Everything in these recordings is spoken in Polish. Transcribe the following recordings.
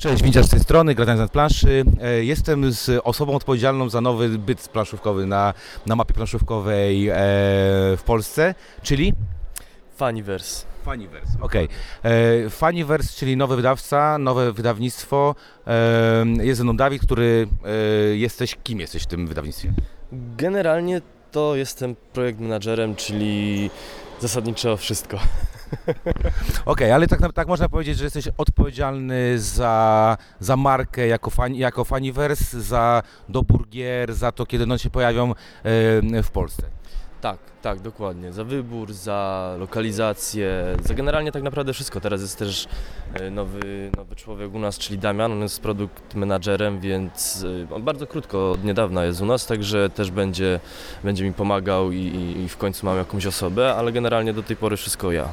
Cześć, Winciarz z tej strony, Gratając nad planszy. E, Jestem z osobą odpowiedzialną za nowy byt planszówkowy na, na mapie planszówkowej e, w Polsce, czyli Faniverse. Faniverse. Okej. Okay. Faniverse, czyli nowy wydawca, nowe wydawnictwo. E, Jest ze mną Dawid, który e, jesteś, kim jesteś w tym wydawnictwie? Generalnie to jestem projekt menadżerem, czyli zasadniczo wszystko. Okej, ale tak, tak można powiedzieć, że jesteś odpowiedzialny za, za markę jako, fan, jako Faniverse, za dobór gier, za to, kiedy one się pojawią e, w Polsce. Tak, tak, dokładnie. Za wybór, za lokalizację, za generalnie tak naprawdę wszystko. Teraz jest też e, nowy, nowy człowiek u nas, czyli Damian, on jest produkt menadżerem, więc e, on bardzo krótko, od niedawna jest u nas, także też będzie, będzie mi pomagał i, i, w końcu mam jakąś osobę, ale generalnie do tej pory wszystko ja.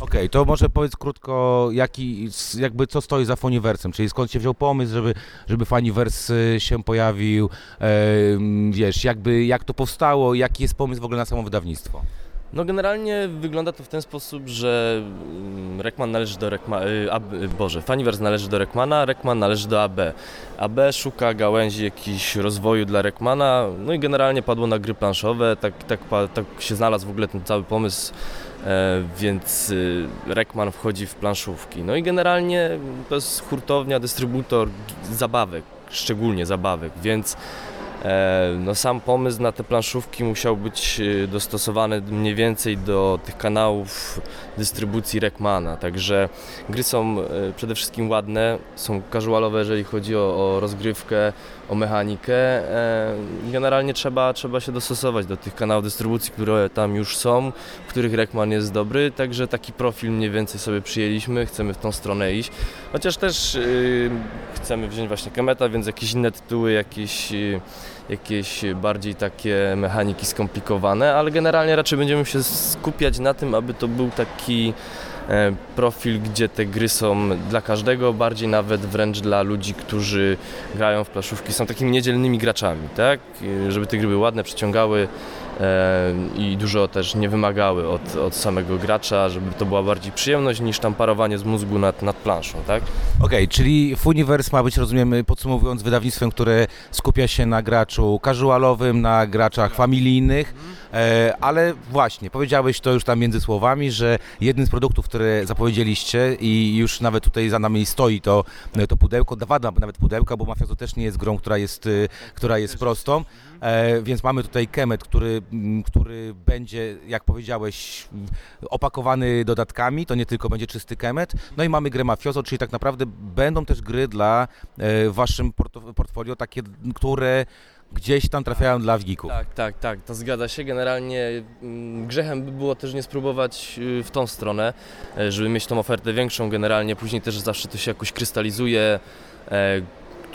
Okej, to może powiedz krótko, jaki, jakby co stoi za Foniversem, czyli skąd się wziął pomysł, żeby, żeby Faniverse y, się pojawił, em, wiesz, jakby, jak to powstało, jaki jest pomysł w ogóle na samo wydawnictwo? No generalnie wygląda to w ten sposób, że mm, Rekman należy do Rekma, y, AB, Boże, Faniverse należy do Rekmana, Rekman należy do AB. AB szuka gałęzi jakichś rozwoju dla Rekmana, no i generalnie padło na gry planszowe, tak, tak, tak się znalazł w ogóle ten cały pomysł, e, więc y, Rekman wchodzi w planszówki. No i generalnie to jest hurtownia, dystrybutor zabawek, szczególnie zabawek, więc No sam pomysł na te planszówki musiał być e, dostosowany mniej więcej do tych kanałów dystrybucji Rekmana, także gry są e, przede wszystkim ładne, są casualowe jeżeli chodzi o, o rozgrywkę, o mechanikę. E, Generalnie trzeba, trzeba się dostosować do tych kanałów dystrybucji, które tam już są, w których Rekman jest dobry, także taki profil mniej więcej sobie przyjęliśmy, chcemy w tą stronę iść. Chociaż też y, chcemy wziąć właśnie Kemeta, więc jakieś inne tytuły, jakieś, y, jakieś bardziej takie mechaniki skomplikowane, ale generalnie raczej będziemy się skupiać na tym, aby to był taki profil, gdzie te gry są dla każdego, bardziej nawet wręcz dla ludzi, którzy grają w planszówki, są takimi niedzielnymi graczami, tak? Y, Żeby te gry były ładne, przyciągały e, i dużo też nie wymagały od, od samego gracza, żeby to była bardziej przyjemność niż tam parowanie z mózgu nad, nad planszą, tak? Okej, czyli Funiverse ma być, rozumiem, podsumowując, wydawnictwem, które skupia się na graczu casualowym, na graczach familijnych, e, ale właśnie, powiedziałeś to już tam między słowami, że jednym z produktów, które zapowiedzieliście i już nawet tutaj za nami stoi to, to pudełko, dwa nawet pudełka, bo Mafia to też nie jest grą, która jest, y, która jest prostą, e, więc mamy tutaj Kemet, który, m, który będzie, jak powiedziałeś, m, opakowany dodatkami, to nie tylko będzie czysty Kemet, no i mamy grę Mafioso, czyli tak naprawdę będą też gry dla e, waszym portfolio, takie, które gdzieś tam trafiają dla geeków. Tak, tak, tak, to zgadza się. Generalnie mm, grzechem by było też nie spróbować y, w tą stronę, e, żeby mieć tą ofertę większą. Generalnie później też zawsze to się jakoś krystalizuje, e,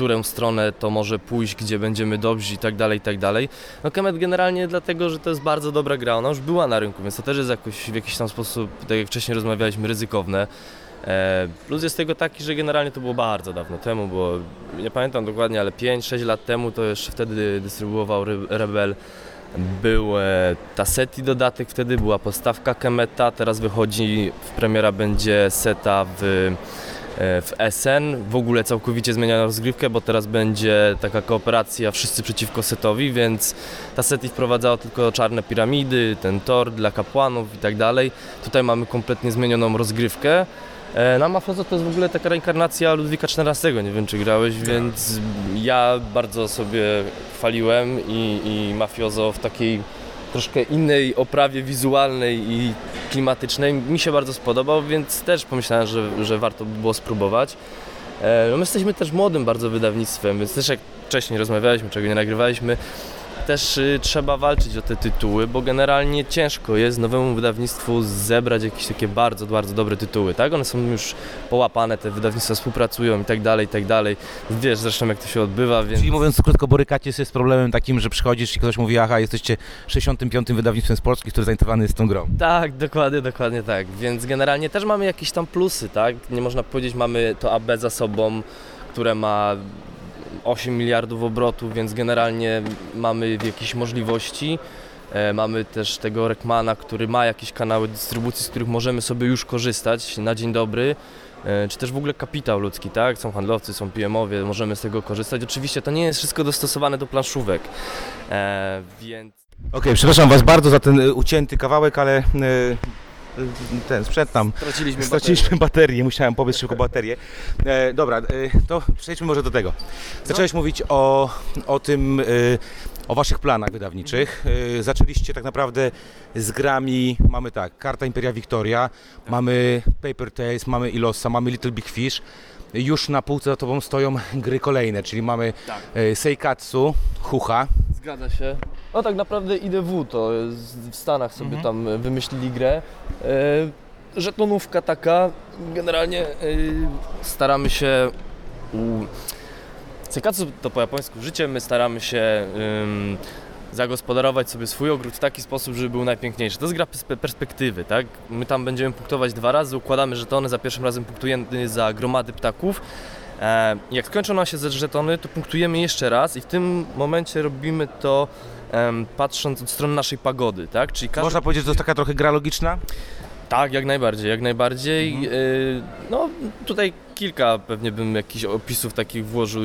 którą stronę to może pójść, gdzie będziemy dobrzy i tak dalej, i tak dalej. No Kemet generalnie dlatego, że to jest bardzo dobra gra, ona już była na rynku, więc to też jest jakoś w jakiś tam sposób, tak jak wcześniej rozmawialiśmy, ryzykowne. E, Plus jest tego taki, że generalnie to było bardzo dawno temu, bo nie pamiętam dokładnie, ale 5-6 lat temu to jeszcze wtedy dystrybuował Re- Rebel. Był e, Taseti dodatek, wtedy była postawka Kemeta, teraz wychodzi, w premiera będzie seta w, w SN. W ogóle całkowicie zmieniano rozgrywkę, bo teraz będzie taka kooperacja wszyscy przeciwko setowi, więc Taseti wprowadzało tylko czarne piramidy, ten tor dla kapłanów i tak dalej. Tutaj mamy kompletnie zmienioną rozgrywkę. E, Na Mafioso to jest w ogóle taka reinkarnacja Ludwika XIV, nie wiem czy grałeś, więc ja bardzo sobie chwaliłem i, i Mafioso w takiej troszkę innej oprawie wizualnej i klimatycznej mi się bardzo spodobał, więc też pomyślałem, że, że warto by było spróbować. E, No my jesteśmy też młodym bardzo wydawnictwem, więc też jak wcześniej rozmawialiśmy, czego nie nagrywaliśmy, też y, trzeba walczyć o te tytuły, bo generalnie ciężko jest nowemu wydawnictwu zebrać jakieś takie bardzo, bardzo dobre tytuły, tak? One są już połapane, te wydawnictwa współpracują i tak dalej, i tak dalej. Wiesz zresztą jak to się odbywa, więc... Czyli mówiąc krótko, borykacie się z problemem takim, że przychodzisz i ktoś mówi, aha, jesteście 65. wydawnictwem z Polski, który zainteresowany jest tą grą. Tak, dokładnie, dokładnie tak. Więc generalnie też mamy jakieś tam plusy, tak? Nie można powiedzieć, mamy to AB za sobą, które ma 8 miliardów obrotów, więc generalnie mamy jakieś możliwości. E, Mamy też tego Rekmana, który ma jakieś kanały dystrybucji, z których możemy sobie już korzystać na dzień dobry. e, czy też w ogóle kapitał ludzki, tak? Są handlowcy, są PM-owie, możemy z tego korzystać. Oczywiście to nie jest wszystko dostosowane do planszówek, e, więc Okej, przepraszam Was bardzo za ten ucięty kawałek, ale ten sprzęt tam. straciliśmy Straciliśmy baterię, musiałem pobiec szybko baterię. E, dobra, e, to przejdźmy może do tego. Zacząłeś mówić o, o tym, e, o Waszych planach wydawniczych. E, zaczęliście tak naprawdę z grami, mamy tak, Karta Imperia Victoria, mamy Paper Tales, mamy Ilosa, mamy Little Big Fish. Już na półce za Tobą stoją gry kolejne, czyli mamy Tak. e, Seikatsu, Hucha. Zgadza się. No tak naprawdę IDW to w Stanach sobie Mhm. tam wymyślili grę. E, żetonówka taka, generalnie e, staramy się u... Sekatsu to po japońsku życie, my staramy się ym, zagospodarować sobie swój ogród w taki sposób, żeby był najpiękniejszy. To jest gra perspektywy, tak? My tam będziemy punktować dwa razy, układamy żetony, za pierwszym razem punktujemy za gromady ptaków. E, jak skończą nam się żetony, to punktujemy jeszcze raz i w tym momencie robimy to patrząc od strony naszej pagody, tak? Czyli każdy... Można powiedzieć, że to jest taka trochę gra logiczna? Tak, jak najbardziej, jak najbardziej. Y, No tutaj kilka pewnie bym jakichś opisów takich włożył,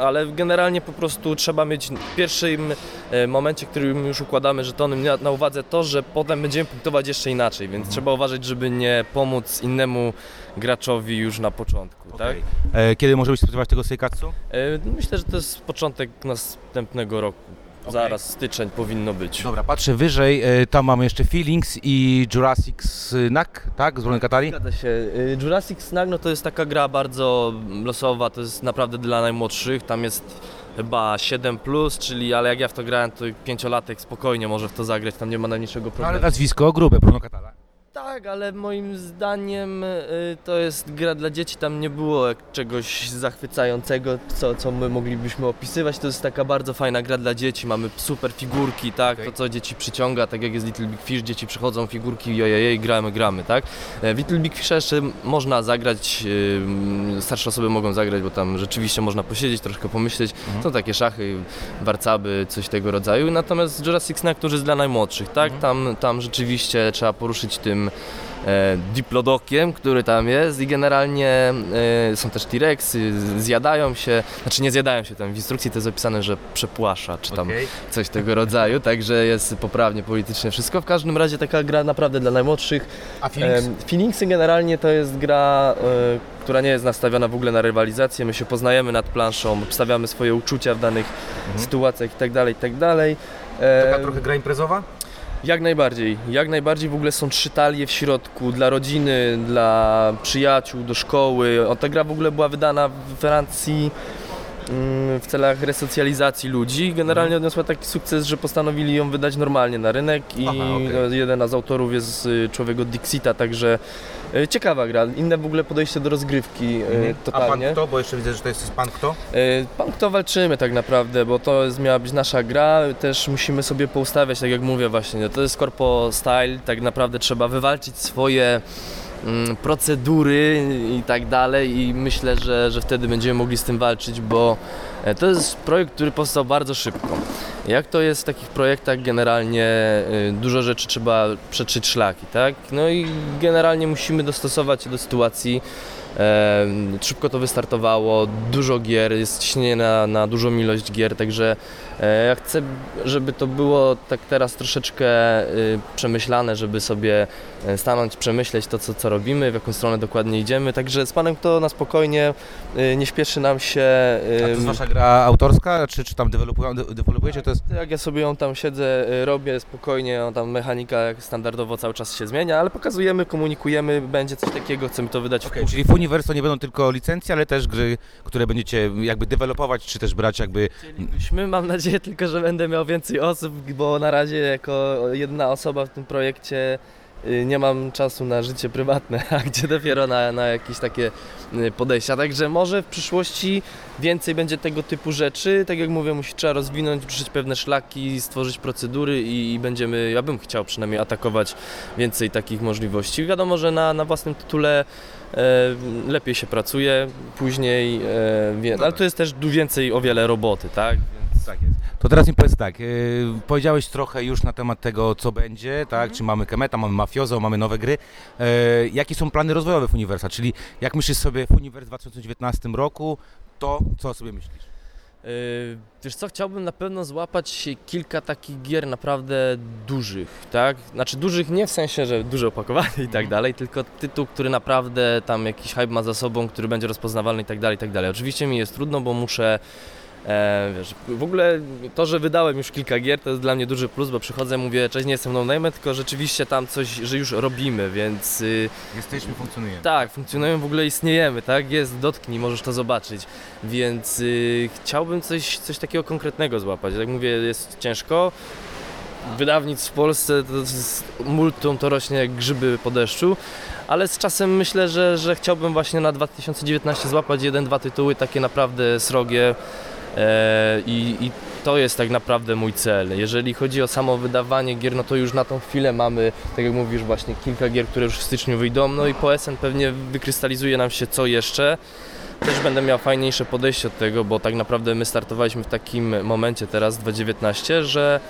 ale generalnie po prostu trzeba mieć w pierwszym e, momencie, którym już układamy żetony na, na uwadze to, że potem będziemy punktować jeszcze inaczej, więc trzeba uważać, żeby nie pomóc innemu graczowi już na początku, tak? E, kiedy możemy się spodziewać tego Seikatsu? E, Myślę, że to jest początek następnego roku. Zaraz styczeń powinno być. Dobra, patrzę wyżej, e, tam mamy jeszcze Feelings i Jurassic Snack, tak? Z Wolnej Katali? Zgadza się. Y, Jurassic Snag no to jest taka gra bardzo losowa, to jest naprawdę dla najmłodszych. Tam jest chyba 7, plus, czyli ale jak ja w to grałem, to pięciolatek spokojnie może w to zagrać, tam nie ma najmniejszego No, problemu. ale nazwisko grube, Bruno Catala. Tak, ale moim zdaniem y, to jest gra dla dzieci, tam nie było jak czegoś zachwycającego, co, co my moglibyśmy opisywać. To jest taka bardzo fajna gra dla dzieci, mamy super figurki, tak, to co dzieci przyciąga, tak jak jest Little Big Fish, dzieci przychodzą, figurki, jojej, gramy, gramy, tak. E, W Little Big Fisha jeszcze można zagrać, y, starsze osoby mogą zagrać, bo tam rzeczywiście można posiedzieć, troszkę pomyśleć, Mhm. są takie szachy, warcaby, coś tego rodzaju, natomiast Jurassic Snack, który jest dla najmłodszych, tak, Mhm. tam, tam rzeczywiście trzeba poruszyć tym e, diplodokiem, który tam jest i generalnie e, są też T-Rexy, zjadają się, znaczy nie zjadają się, tam w instrukcji to jest zapisane, że przepłasza, czy tam Okej. coś tego rodzaju, także jest poprawnie politycznie wszystko. W każdym razie taka gra naprawdę dla najmłodszych. A? Em, Feelingsy generalnie to jest gra, e, która nie jest nastawiona w ogóle na rywalizację, my się poznajemy nad planszą, obstawiamy swoje uczucia w danych sytuacjach itd., itd. E, Taka trochę gra imprezowa? Jak najbardziej, jak najbardziej w ogóle są trzy talie w środku dla rodziny, dla przyjaciół, do szkoły. O, ta gra w ogóle była wydana w Francji w celach resocjalizacji ludzi. Generalnie odniosła taki sukces, że postanowili ją wydać normalnie na rynek i Aha, no, jeden z autorów jest y, człowiek od Dixita, także y, ciekawa gra. Inne w ogóle podejście do rozgrywki y, Mhm. A pan totalnie. kto? Bo jeszcze widzę, że to jest pan kto? Pan kto walczymy tak naprawdę, bo to jest, miała być nasza gra, też musimy sobie poustawiać, tak jak mówię właśnie, to jest corpo style, tak naprawdę trzeba wywalczyć swoje mm, procedury i tak dalej i myślę, że, że wtedy będziemy mogli z tym walczyć, bo e, to jest projekt, który powstał bardzo szybko. Jak to jest w takich projektach, generalnie y, dużo rzeczy trzeba przeczyć szlaki, tak? No i generalnie musimy dostosować się do sytuacji. E, szybko to wystartowało, dużo gier, jest ciśnienie na, na dużą ilość gier, także e, ja chcę, żeby to było tak teraz troszeczkę y, przemyślane, żeby sobie e, stanąć, przemyśleć to, co, co robimy, w jaką stronę dokładnie idziemy, także z Panem kto na spokojnie, y, nie śpieszy nam się. A to jest wasza gra autorska, czy, czy tam dewelopujecie? To jest... jak ja sobie ją tam siedzę, y, robię spokojnie, on tam mechanika jak standardowo cały czas się zmienia, ale pokazujemy, komunikujemy, będzie coś takiego, chcemy to wydać Okej, w czyli w Universe to nie będą tylko licencje, ale też gry, które będziecie jakby dewelopować, czy też brać jakby... Chcielibyśmy, mam nadzieję tylko, że będę miał więcej osób, bo na razie jako jedna osoba w tym projekcie nie mam czasu na życie prywatne, a gdzie dopiero na, na jakieś takie y, podejścia. Także może w przyszłości więcej będzie tego typu rzeczy. Tak jak mówię, musi trzeba rozwinąć, ruszyć pewne szlaki, stworzyć procedury i, i będziemy, ja bym chciał przynajmniej atakować więcej takich możliwości. Wiadomo, że na, na własnym tytule e, lepiej się pracuje później, e, wie, ale to jest też więcej o wiele roboty, tak? Więc Tak jest. To teraz mi powiedz tak, yy, powiedziałeś trochę już na temat tego, co będzie, tak? Czy mamy Kemeta, mamy Mafiozo, mamy nowe gry. Yy, jakie są plany rozwojowe w Uniwersa? Czyli jak myślisz sobie w Uniwers w 2019 roku, to co sobie myślisz? Yy, Wiesz co, chciałbym na pewno złapać kilka takich gier naprawdę dużych, tak? Znaczy dużych nie w sensie, że duże opakowane i tak dalej, tylko tytuł, który naprawdę tam jakiś hype ma za sobą, który będzie rozpoznawalny i tak dalej, i tak dalej. Oczywiście mi jest trudno, bo muszę E, wiesz, w ogóle to, że wydałem już kilka gier, to jest dla mnie duży plus, bo przychodzę, mówię, cześć, nie jestem no name, tylko rzeczywiście tam coś, że już robimy, więc y, Jesteśmy, funkcjonujemy. tak, funkcjonujemy, w ogóle istniejemy, tak? Jest, dotknij, możesz to zobaczyć. Więc y, chciałbym coś, coś takiego konkretnego złapać. Jak mówię, jest ciężko. Wydawnictw w Polsce to jest multum to rośnie jak grzyby po deszczu, ale z czasem myślę, że, że chciałbym właśnie na 2019 złapać jeden, dwa tytuły takie naprawdę srogie i, i to jest tak naprawdę mój cel. Jeżeli chodzi o samo wydawanie gier, no to już na tą chwilę mamy, tak jak mówisz, właśnie kilka gier, które już w styczniu wyjdą, no i po SN pewnie wykrystalizuje nam się co jeszcze. Też będę miał fajniejsze podejście od tego, bo tak naprawdę my startowaliśmy w takim momencie teraz, 2019, że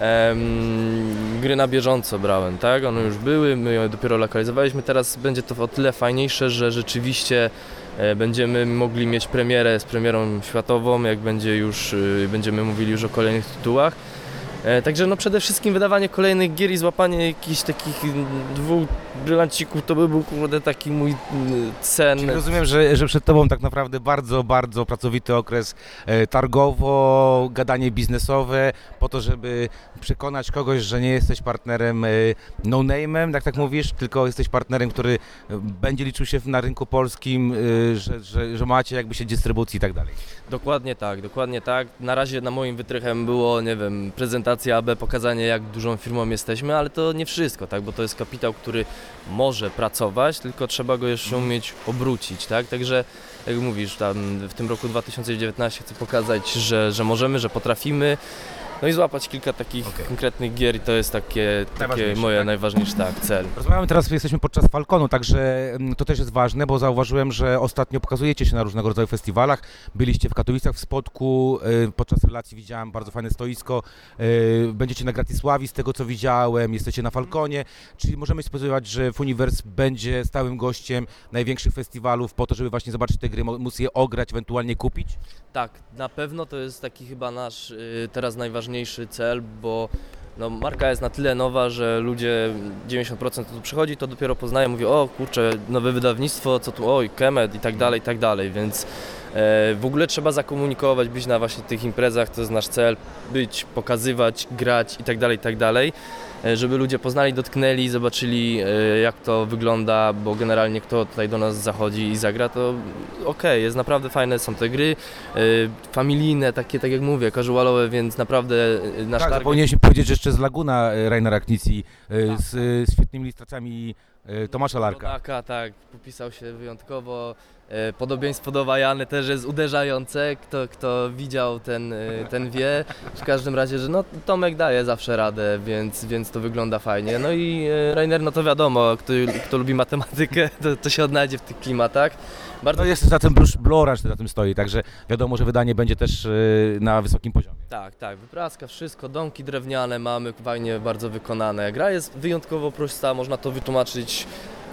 em, gry na bieżąco brałem, tak? One już były, my je dopiero lokalizowaliśmy. Teraz będzie to o tyle fajniejsze, że rzeczywiście e, będziemy mogli mieć premierę z premierą światową, jak będzie już, y, będziemy mówili już o kolejnych tytułach. E, Także no przede wszystkim wydawanie kolejnych gier i złapanie jakichś takich dwóch brylancików to by był kurde taki mój mm, sen. Czyli rozumiem, że, że przed Tobą tak naprawdę bardzo, bardzo pracowity okres e, targowo, gadanie biznesowe, po to, żeby przekonać kogoś, że nie jesteś partnerem e, no-name'em, jak tak mówisz, tylko jesteś partnerem, który będzie liczył się na rynku polskim, że, że, że macie jakby się dystrybucji i tak dalej. Dokładnie tak, dokładnie tak. Na razie na moim wytrychem było, nie wiem, prezentacja AB, pokazanie jak dużą firmą jesteśmy, ale to nie wszystko, tak, bo to jest kapitał, który może pracować, tylko trzeba go jeszcze umieć obrócić, tak, także jak mówisz, tam w tym roku 2019 chcę pokazać, że, że możemy, że potrafimy, no i złapać kilka takich Okej. konkretnych gier i to jest takie, takie Najważniejsze, moje tak? najważniejszy tak, cel. Rozmawiamy teraz, jesteśmy podczas Falconu, także mm, to też jest ważne, bo zauważyłem, że ostatnio pokazujecie się na różnego rodzaju festiwalach. Byliście w Katowicach w Spodku, y, podczas relacji widziałem bardzo fajne stoisko. y, Będziecie na Gratisławi, z tego co widziałem, jesteście na Falconie, czyli możemy się spodziewać, że Funiverse będzie stałym gościem największych festiwalów po to, żeby właśnie zobaczyć te gry, móc je ograć, ewentualnie kupić. Tak, na pewno to jest taki chyba nasz y, teraz najważniejszy cel, bo no, marka jest na tyle nowa, że ludzie 90% to tu przychodzi, to dopiero poznają, mówią, o kurczę, nowe wydawnictwo, co tu, oj, Kemet i tak dalej, i tak dalej, więc w ogóle trzeba zakomunikować, być na właśnie tych imprezach, to jest nasz cel, być, pokazywać, grać i tak dalej, i tak dalej, e, żeby ludzie poznali, dotknęli, zobaczyli e, jak to wygląda, bo generalnie kto tutaj do nas zachodzi i zagra, to okej, jest naprawdę fajne są te gry, e, familijne, takie tak jak mówię, casualowe, więc naprawdę e, nasz tak, target... zapomnieliśmy powiedzieć że jeszcze z Laguna Rainera Knici y, Tak. z y, świetnymi ilustracjami Tomasza Larka. Rodaka, tak, popisał się wyjątkowo. E, Podobieństwo do Wajany też jest uderzające. Kto, kto widział, ten, e, ten wie. W każdym razie, że no, Tomek daje zawsze radę, więc, więc to wygląda fajnie. No i e, Rainer, no to wiadomo, kto, kto lubi matematykę, to, to się odnajdzie w tych klimatach. Bardzo No jest za tym Blue, Blue Orange na tym stoi, także wiadomo, że wydanie będzie też y, na wysokim poziomie. Tak, tak, wypraska, wszystko, domki drewniane mamy, fajnie bardzo wykonane. Gra jest wyjątkowo prosta, można to wytłumaczyć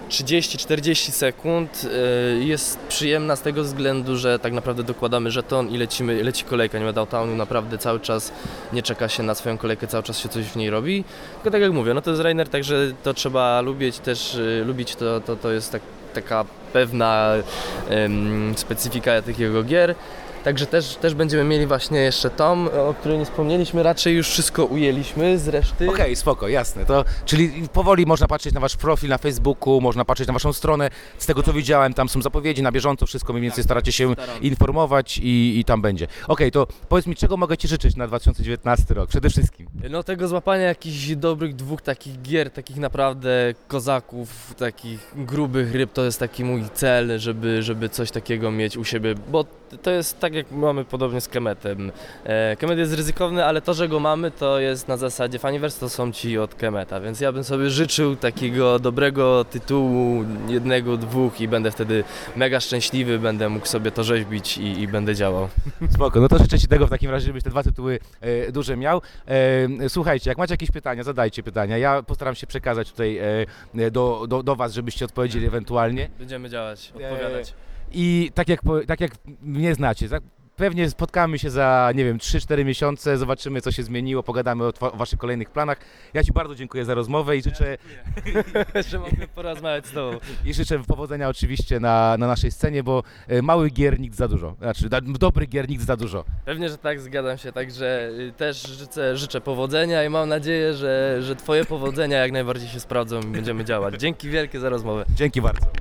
30-40 sekund. Yy, Jest przyjemna z tego względu, że tak naprawdę dokładamy żeton i lecimy, leci kolejka. Nie ma downtownu, naprawdę cały czas nie czeka się na swoją kolejkę, cały czas się coś w niej robi. Tylko tak jak mówię, no to jest Rainer, także to trzeba lubić też, yy, lubić to, to, to jest tak, taka pewna specyfika takiego gier. Także też, też będziemy mieli właśnie jeszcze tom, o którym nie wspomnieliśmy, raczej już wszystko ujęliśmy z reszty. Okej, spoko, jasne. To, czyli powoli można patrzeć na wasz profil na Facebooku, można patrzeć na waszą stronę. Z tego co widziałem, tam są zapowiedzi na bieżąco, wszystko mniej więcej staracie się Staramy. informować i, i tam będzie. Okej, to powiedz mi, czego mogę ci życzyć na 2019 rok? Przede wszystkim. No tego złapania jakichś dobrych dwóch takich gier, takich naprawdę kozaków, takich grubych ryb, to jest taki mój cel, żeby, żeby coś takiego mieć u siebie, bo to jest tak jak mamy podobnie z Kemetem. E, Kemet jest ryzykowny, ale to, że go mamy, to jest na zasadzie Faniverse to są ci od Kemeta, więc ja bym sobie życzył takiego dobrego tytułu, jednego, dwóch i będę wtedy mega szczęśliwy, będę mógł sobie to rzeźbić i, i będę działał. Spoko, no to życzę Ci tego w takim razie, żebyś te dwa tytuły e, duże miał. E, słuchajcie, jak macie jakieś pytania, zadajcie pytania. Ja postaram się przekazać tutaj e, do, do, do Was, żebyście odpowiedzieli ewentualnie. Będziemy działać, odpowiadać. I tak jak, tak jak mnie znacie, tak, pewnie spotkamy się za, nie wiem, 3-4 miesiące, zobaczymy co się zmieniło, pogadamy o, o Waszych kolejnych planach. Ja Ci bardzo dziękuję za rozmowę i życzę, że mogę porozmawiać z Tobą. i życzę powodzenia oczywiście na, na naszej scenie, bo e, mały gier nikt za dużo, znaczy da, dobry gier nikt za dużo. Pewnie, że tak, zgadzam się, także y, też życzę, życzę powodzenia i mam nadzieję, że, że Twoje powodzenia jak najbardziej się sprawdzą i będziemy działać. Dzięki wielkie za rozmowę. Dzięki bardzo.